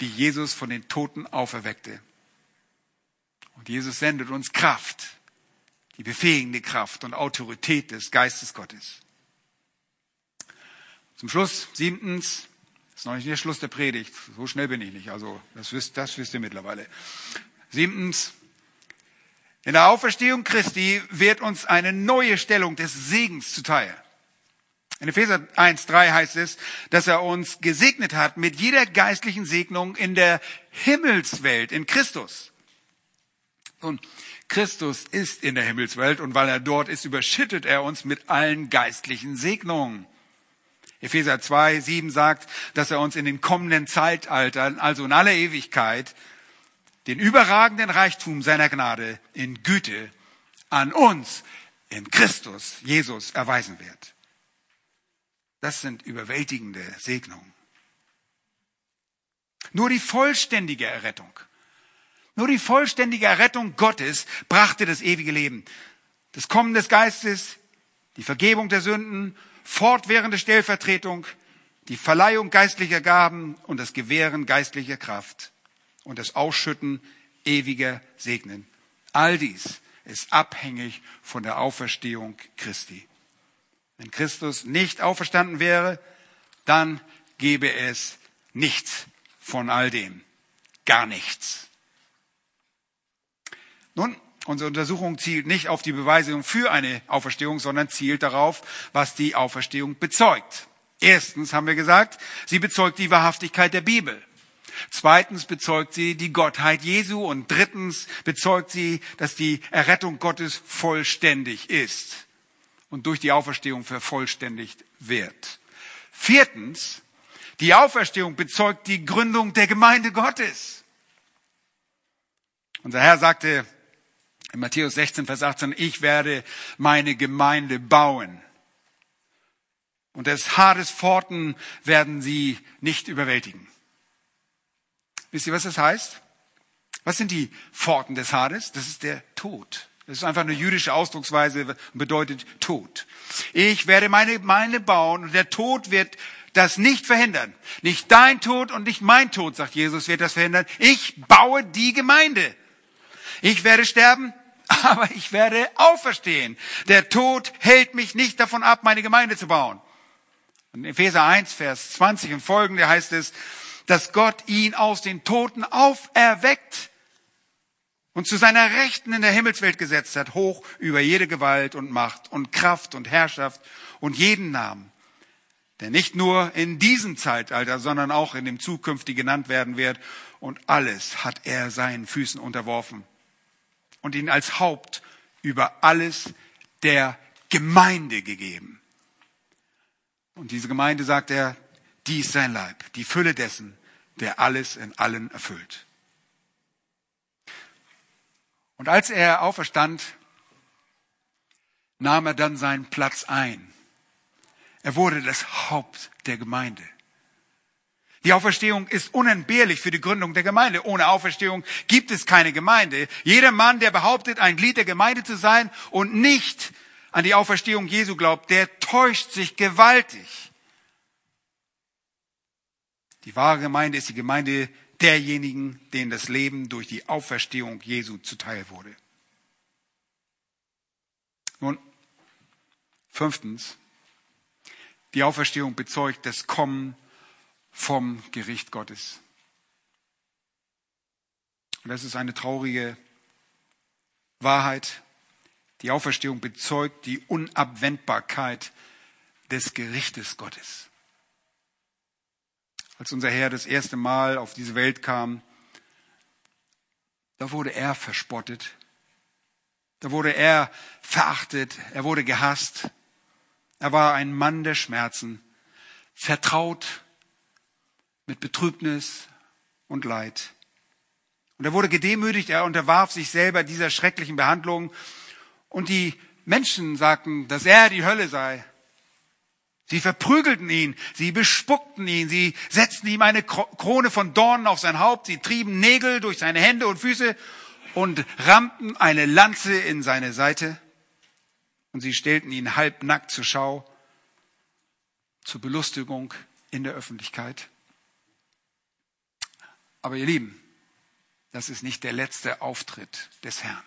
die Jesus von den Toten auferweckte. Und Jesus sendet uns Kraft, die befähigende Kraft und Autorität des Geistes Gottes. Zum Schluss, siebtens, ist noch nicht der Schluss der Predigt, so schnell bin ich nicht, also das wisst, das wisst ihr mittlerweile. Siebtens, in der Auferstehung Christi wird uns eine neue Stellung des Segens zuteil. In Epheser 1.3 heißt es, dass er uns gesegnet hat mit jeder geistlichen Segnung in der Himmelswelt, in Christus. Und Christus ist in der Himmelswelt und weil er dort ist, überschüttet er uns mit allen geistlichen Segnungen. Epheser 2, 7 sagt, dass er uns in den kommenden Zeitaltern, also in aller Ewigkeit, den überragenden Reichtum seiner Gnade in Güte an uns, in Christus, Jesus, erweisen wird. Das sind überwältigende Segnungen. Nur die vollständige Errettung, nur die vollständige Errettung Gottes brachte das ewige Leben. Das Kommen des Geistes, die Vergebung der Sünden fortwährende Stellvertretung, die Verleihung geistlicher Gaben und das Gewähren geistlicher Kraft und das Ausschütten ewiger Segnen. All dies ist abhängig von der Auferstehung Christi. Wenn Christus nicht auferstanden wäre, dann gäbe es nichts von all dem. Gar nichts. Nun, Unsere Untersuchung zielt nicht auf die Beweisung für eine Auferstehung, sondern zielt darauf, was die Auferstehung bezeugt. Erstens haben wir gesagt, sie bezeugt die Wahrhaftigkeit der Bibel. Zweitens bezeugt sie die Gottheit Jesu und drittens bezeugt sie, dass die Errettung Gottes vollständig ist und durch die Auferstehung vervollständigt wird. Viertens, die Auferstehung bezeugt die Gründung der Gemeinde Gottes. Unser Herr sagte in Matthäus 16, Vers 18, ich werde meine Gemeinde bauen. Und des Hades Pforten werden sie nicht überwältigen. Wisst ihr, was das heißt? Was sind die Pforten des Hades? Das ist der Tod. Das ist einfach eine jüdische Ausdrucksweise und bedeutet Tod. Ich werde meine Gemeinde bauen und der Tod wird das nicht verhindern. Nicht dein Tod und nicht mein Tod, sagt Jesus, wird das verhindern. Ich baue die Gemeinde. Ich werde sterben, aber ich werde auferstehen. Der Tod hält mich nicht davon ab, meine Gemeinde zu bauen. In Epheser 1, Vers 20 und folgende heißt es, dass Gott ihn aus den Toten auferweckt und zu seiner Rechten in der Himmelswelt gesetzt hat, hoch über jede Gewalt und Macht und Kraft und Herrschaft und jeden Namen, der nicht nur in diesem Zeitalter, sondern auch in dem zukünftigen genannt werden wird. Und alles hat er seinen Füßen unterworfen und ihn als Haupt über alles der Gemeinde gegeben. Und diese Gemeinde, sagt er, die ist sein Leib, die Fülle dessen, der alles in allen erfüllt. Und als er auferstand, nahm er dann seinen Platz ein. Er wurde das Haupt der Gemeinde. Die Auferstehung ist unentbehrlich für die Gründung der Gemeinde. Ohne Auferstehung gibt es keine Gemeinde. Jeder Mann, der behauptet, ein Glied der Gemeinde zu sein und nicht an die Auferstehung Jesu glaubt, der täuscht sich gewaltig. Die wahre Gemeinde ist die Gemeinde derjenigen, denen das Leben durch die Auferstehung Jesu zuteil wurde. Nun, fünftens, die Auferstehung bezeugt das Kommen vom Gericht Gottes. Und das ist eine traurige Wahrheit. Die Auferstehung bezeugt die Unabwendbarkeit des Gerichtes Gottes. Als unser Herr das erste Mal auf diese Welt kam, da wurde er verspottet, Da wurde er verachtet, er wurde gehasst. Er war ein Mann der Schmerzen, vertraut mit Betrübnis und Leid. Und er wurde gedemütigt, er unterwarf sich selber dieser schrecklichen Behandlung. Und die Menschen sagten, dass er die Hölle sei. Sie verprügelten ihn, sie bespuckten ihn, sie setzten ihm eine Krone von Dornen auf sein Haupt, sie trieben Nägel durch seine Hände und Füße und rammten eine Lanze in seine Seite. Und sie stellten ihn halbnackt zur Schau, zur Belustigung in der Öffentlichkeit. Aber ihr Lieben, das ist nicht der letzte Auftritt des Herrn.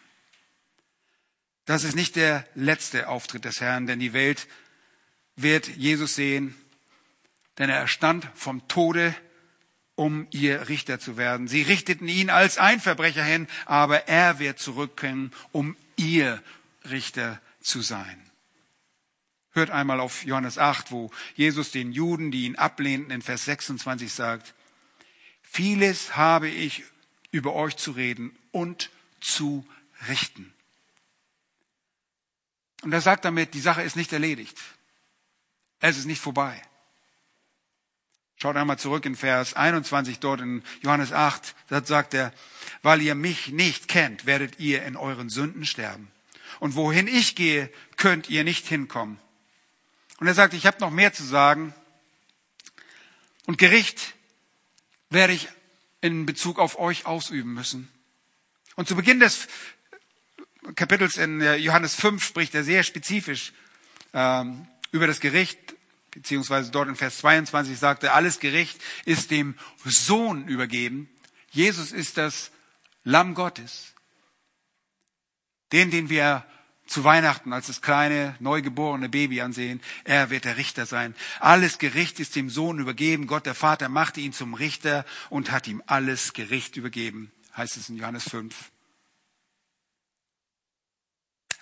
Das ist nicht der letzte Auftritt des Herrn, denn die Welt wird Jesus sehen, denn er stand vom Tode, um ihr Richter zu werden. Sie richteten ihn als ein Verbrecher hin, aber er wird zurückkommen, um ihr Richter zu sein. Hört einmal auf Johannes 8, wo Jesus den Juden, die ihn ablehnten, in Vers 26 sagt, vieles habe ich über euch zu reden und zu richten. Und er sagt damit, die Sache ist nicht erledigt. Es ist nicht vorbei. Schaut einmal zurück in Vers 21 dort in Johannes 8. Da sagt er, weil ihr mich nicht kennt, werdet ihr in euren Sünden sterben. Und wohin ich gehe, könnt ihr nicht hinkommen. Und er sagt, ich habe noch mehr zu sagen. Und Gericht werde ich in Bezug auf euch ausüben müssen. Und zu Beginn des Kapitels in Johannes 5 spricht er sehr spezifisch ähm, über das Gericht, beziehungsweise dort in Vers 22 sagt er, alles Gericht ist dem Sohn übergeben. Jesus ist das Lamm Gottes. Den, den wir zu Weihnachten als das kleine, neugeborene Baby ansehen. Er wird der Richter sein. Alles Gericht ist dem Sohn übergeben. Gott der Vater machte ihn zum Richter und hat ihm alles Gericht übergeben, heißt es in Johannes 5.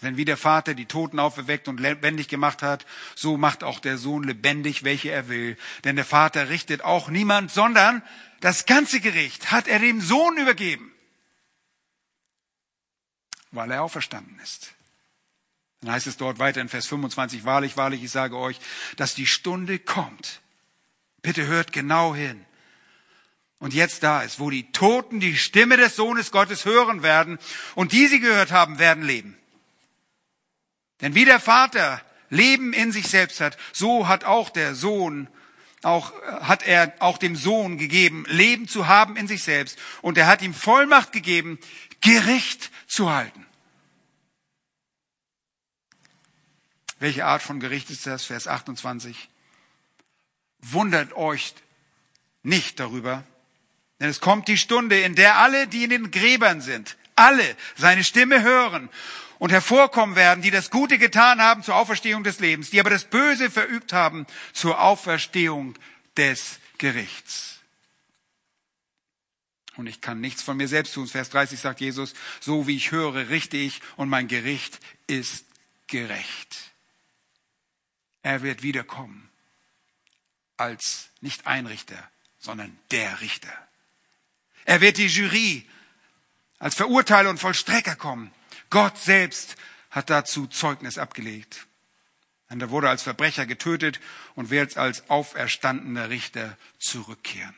Denn wie der Vater die Toten auferweckt und lebendig gemacht hat, so macht auch der Sohn lebendig, welche er will. Denn der Vater richtet auch niemand, sondern das ganze Gericht hat er dem Sohn übergeben, weil er auferstanden ist. Dann heißt es dort weiter in Vers 25, wahrlich, wahrlich, ich sage euch, dass die Stunde kommt. Bitte hört genau hin. Und jetzt da ist, wo die Toten die Stimme des Sohnes Gottes hören werden und die sie gehört haben, werden leben. Denn wie der Vater Leben in sich selbst hat, so hat auch der Sohn auch, hat er auch dem Sohn gegeben, Leben zu haben in sich selbst. Und er hat ihm Vollmacht gegeben, Gericht zu halten. Welche Art von Gericht ist das? Vers 28. Wundert euch nicht darüber, denn es kommt die Stunde, in der alle, die in den Gräbern sind, alle seine Stimme hören und hervorkommen werden, die das Gute getan haben zur Auferstehung des Lebens, die aber das Böse verübt haben zur Auferstehung des Gerichts. Und ich kann nichts von mir selbst tun. Vers 30 sagt Jesus, so wie ich höre, richte ich und mein Gericht ist gerecht. Er wird wiederkommen als nicht ein Richter, sondern der Richter. Er wird die Jury als Verurteiler und Vollstrecker kommen. Gott selbst hat dazu Zeugnis abgelegt. Und er wurde als Verbrecher getötet und wird als auferstandener Richter zurückkehren.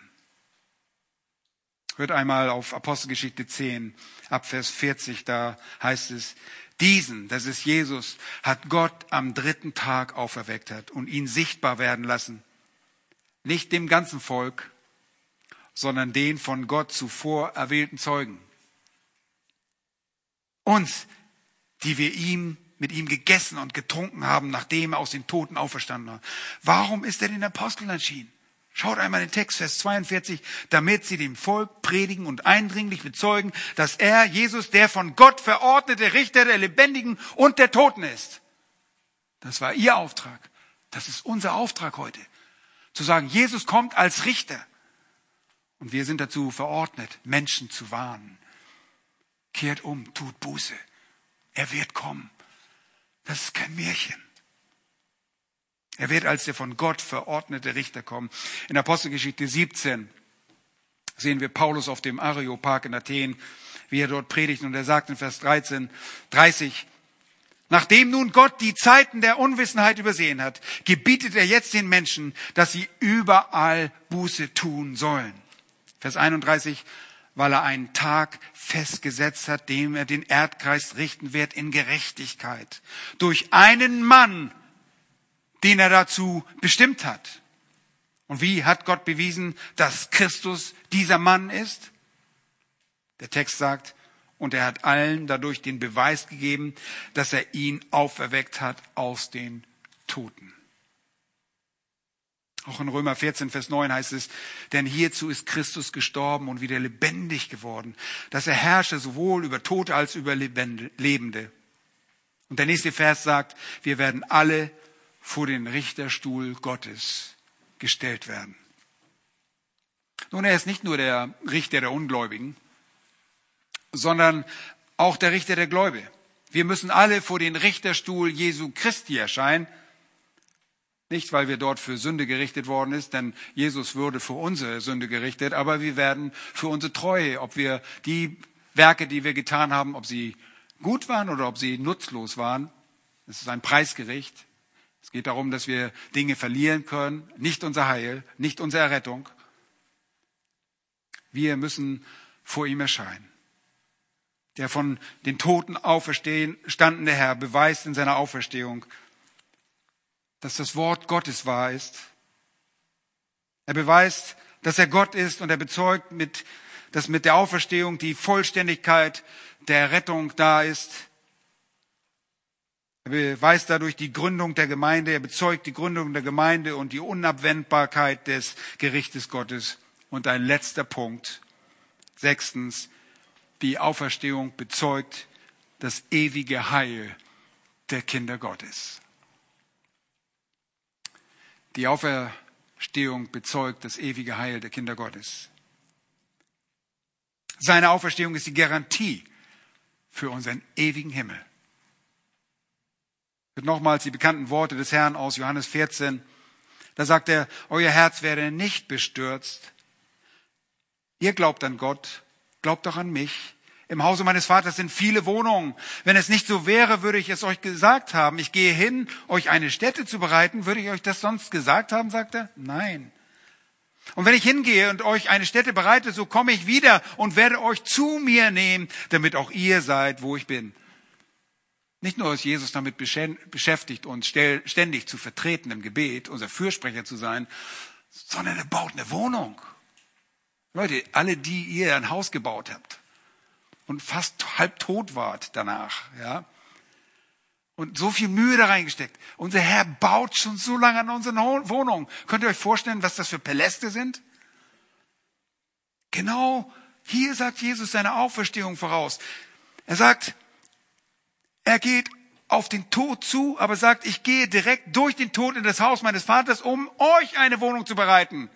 Hört einmal auf Apostelgeschichte 10, Abvers 40, da heißt es, diesen, das ist Jesus, hat Gott am dritten Tag auferweckt hat und ihn sichtbar werden lassen. Nicht dem ganzen Volk, sondern den von Gott zuvor erwählten Zeugen. Uns, die wir ihm mit ihm gegessen und getrunken haben, nachdem er aus den Toten auferstanden war. Warum ist er den Aposteln erschienen? Schaut einmal den Text, Vers 42, damit sie dem Volk predigen und eindringlich bezeugen, dass er, Jesus, der von Gott verordnete Richter der Lebendigen und der Toten ist. Das war ihr Auftrag. Das ist unser Auftrag heute. Zu sagen, Jesus kommt als Richter. Und wir sind dazu verordnet, Menschen zu warnen. Kehrt um, tut Buße. Er wird kommen. Das ist kein Märchen. Er wird als der von Gott verordnete Richter kommen. In Apostelgeschichte 17 Sehen wir Paulus auf dem Areopag in Athen, wie er dort predigt und er sagt in Vers 13, 30, Nachdem nun Gott die Zeiten der Unwissenheit übersehen hat, gebietet er jetzt den Menschen, dass sie überall Buße tun sollen. Vers 31, weil er einen Tag festgesetzt hat, dem er den Erdkreis richten wird in Gerechtigkeit. Durch einen Mann, den er dazu bestimmt hat. Und wie hat Gott bewiesen, dass Christus dieser Mann ist? Der Text sagt, und er hat allen dadurch den Beweis gegeben, dass er ihn auferweckt hat aus den Toten. Auch in Römer 14, Vers 9 heißt es, denn hierzu ist Christus gestorben und wieder lebendig geworden, dass er herrsche sowohl über Tote als über Lebende. Und der nächste Vers sagt, wir werden alle vor den Richterstuhl Gottes gestellt werden. Nun, er ist nicht nur der Richter der Ungläubigen, sondern auch der Richter der Gläubigen. Wir müssen alle vor den Richterstuhl Jesu Christi erscheinen. Nicht, weil wir dort für Sünde gerichtet worden ist, denn Jesus würde für unsere Sünde gerichtet, aber wir werden für unsere Treue, ob wir die Werke, die wir getan haben, ob sie gut waren oder ob sie nutzlos waren. Es ist ein Preisgericht. Es geht darum, dass wir Dinge verlieren können, nicht unser Heil, nicht unsere Errettung. Wir müssen vor ihm erscheinen der von den Toten auferstehen, standende Herr, beweist in seiner Auferstehung, dass das Wort Gottes wahr ist. Er beweist, dass er Gott ist und er bezeugt, mit, dass mit der Auferstehung die Vollständigkeit der Rettung da ist. Er beweist dadurch die Gründung der Gemeinde, er bezeugt die Gründung der Gemeinde und die Unabwendbarkeit des Gerichtes Gottes. Und ein letzter Punkt. Sechstens, die Auferstehung bezeugt das ewige Heil der Kinder Gottes. Die Auferstehung bezeugt das ewige Heil der Kinder Gottes. Seine Auferstehung ist die Garantie für unseren ewigen Himmel. Nochmals die bekannten Worte des Herrn aus Johannes 14. Da sagt er, euer Herz werde nicht bestürzt. Ihr glaubt an Gott, glaubt doch an mich. Im Hause meines Vaters sind viele Wohnungen. Wenn es nicht so wäre, würde ich es euch gesagt haben. Ich gehe hin, euch eine Stätte zu bereiten. Würde ich euch das sonst gesagt haben, sagt er? Nein. Und wenn ich hingehe und euch eine Stätte bereite, so komme ich wieder und werde euch zu mir nehmen, damit auch ihr seid, wo ich bin. Nicht nur ist Jesus damit beschäftigt, uns ständig zu vertreten im Gebet, unser Fürsprecher zu sein, sondern er baut eine Wohnung. Leute, alle, die ihr ein Haus gebaut habt und fast halb tot wart danach, ja. Und so viel Mühe da reingesteckt. Unser Herr baut schon so lange an unseren Wohnungen. Könnt ihr euch vorstellen, was das für Paläste sind? Genau hier sagt Jesus seine Auferstehung voraus. Er sagt, er geht auf den Tod zu, aber sagt, ich gehe direkt durch den Tod in das Haus meines Vaters, um euch eine Wohnung zu bereiten.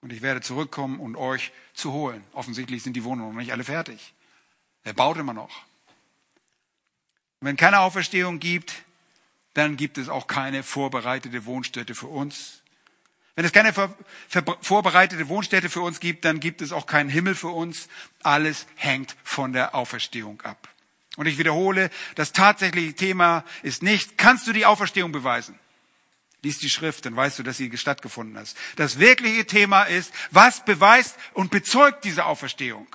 Und ich werde zurückkommen und euch zu holen. Offensichtlich sind die Wohnungen noch nicht alle fertig. Er baut immer noch. Wenn keine Auferstehung gibt, dann gibt es auch keine vorbereitete Wohnstätte für uns. Wenn es keine vorbereitete Wohnstätte für uns gibt, dann gibt es auch keinen Himmel für uns. Alles hängt von der Auferstehung ab. Und ich wiederhole, das tatsächliche Thema ist nicht, kannst du die Auferstehung beweisen? Lies die Schrift, dann weißt du, dass sie stattgefunden hat. Das wirkliche Thema ist, was beweist und bezeugt diese Auferstehung?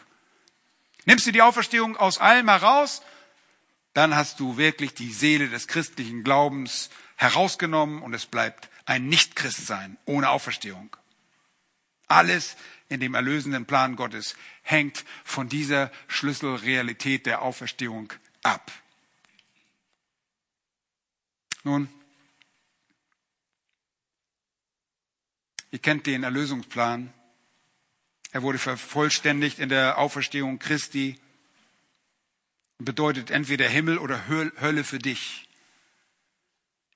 Nimmst du die Auferstehung aus allem heraus, dann hast du wirklich die Seele des christlichen Glaubens herausgenommen und es bleibt ein Nicht-Christsein ohne Auferstehung. Alles in dem erlösenden Plan Gottes hängt von dieser Schlüsselrealität der Auferstehung ab. Nun, Ihr kennt den Erlösungsplan. Er wurde vervollständigt in der Auferstehung Christi und bedeutet entweder Himmel oder Hölle für dich.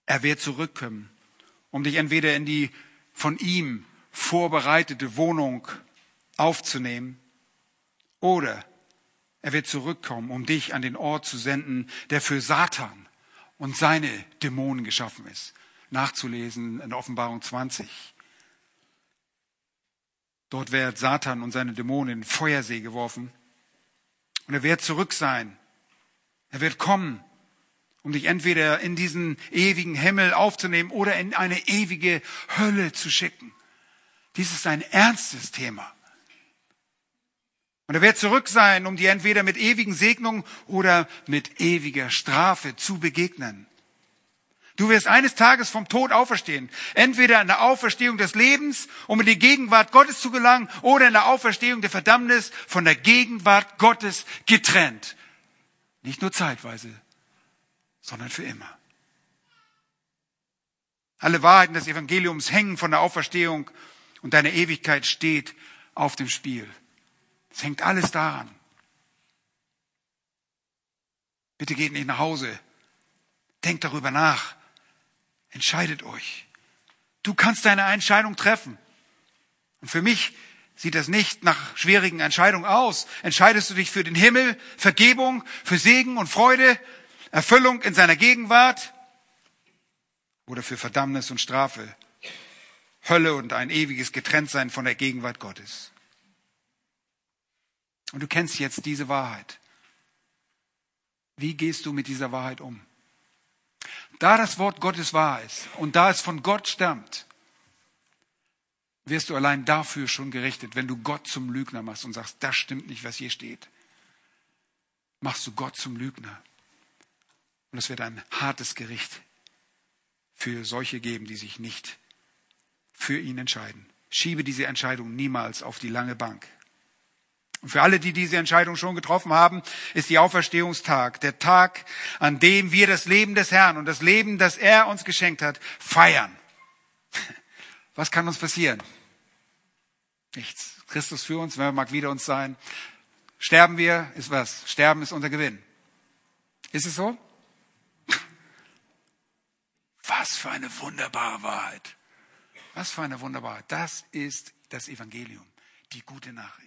Er wird zurückkommen, um dich entweder in die von ihm vorbereitete Wohnung aufzunehmen oder er wird zurückkommen, um dich an den Ort zu senden, der für Satan und seine Dämonen geschaffen ist. Nachzulesen in Offenbarung 20. Dort wird Satan und seine Dämonen in den Feuersee geworfen. Und er wird zurück sein. Er wird kommen, um dich entweder in diesen ewigen Himmel aufzunehmen oder in eine ewige Hölle zu schicken. Dies ist ein ernstes Thema. Und er wird zurück sein, um dir entweder mit ewigen Segnungen oder mit ewiger Strafe zu begegnen. Du wirst eines Tages vom Tod auferstehen. Entweder in der Auferstehung des Lebens, um in die Gegenwart Gottes zu gelangen, oder in der Auferstehung der Verdammnis von der Gegenwart Gottes getrennt. Nicht nur zeitweise, sondern für immer. Alle Wahrheiten des Evangeliums hängen von der Auferstehung und deine Ewigkeit steht auf dem Spiel. Es hängt alles daran. Bitte geht nicht nach Hause. Denkt darüber nach. Entscheidet euch. Du kannst deine Entscheidung treffen. Und für mich sieht das nicht nach schwierigen Entscheidungen aus. Entscheidest du dich für den Himmel, Vergebung, für Segen und Freude, Erfüllung in seiner Gegenwart oder für Verdammnis und Strafe, Hölle und ein ewiges Getrenntsein von der Gegenwart Gottes. Und du kennst jetzt diese Wahrheit. Wie gehst du mit dieser Wahrheit um? Da das Wort Gottes wahr ist und da es von Gott stammt, wirst du allein dafür schon gerichtet, wenn du Gott zum Lügner machst und sagst, das stimmt nicht, was hier steht. Machst du Gott zum Lügner. Und es wird ein hartes Gericht für solche geben, die sich nicht für ihn entscheiden. Schiebe diese Entscheidung niemals auf die lange Bank. Und für alle, die diese Entscheidung schon getroffen haben, ist die Auferstehungstag, der Tag, an dem wir das Leben des Herrn und das Leben, das er uns geschenkt hat, feiern. Was kann uns passieren? Nichts. Christus für uns, wer mag wieder uns sein. Sterben wir, ist was? Sterben ist unser Gewinn. Ist es so? Was für eine wunderbare Wahrheit. Was für eine wunderbare Wahrheit. Das ist das Evangelium, die gute Nachricht.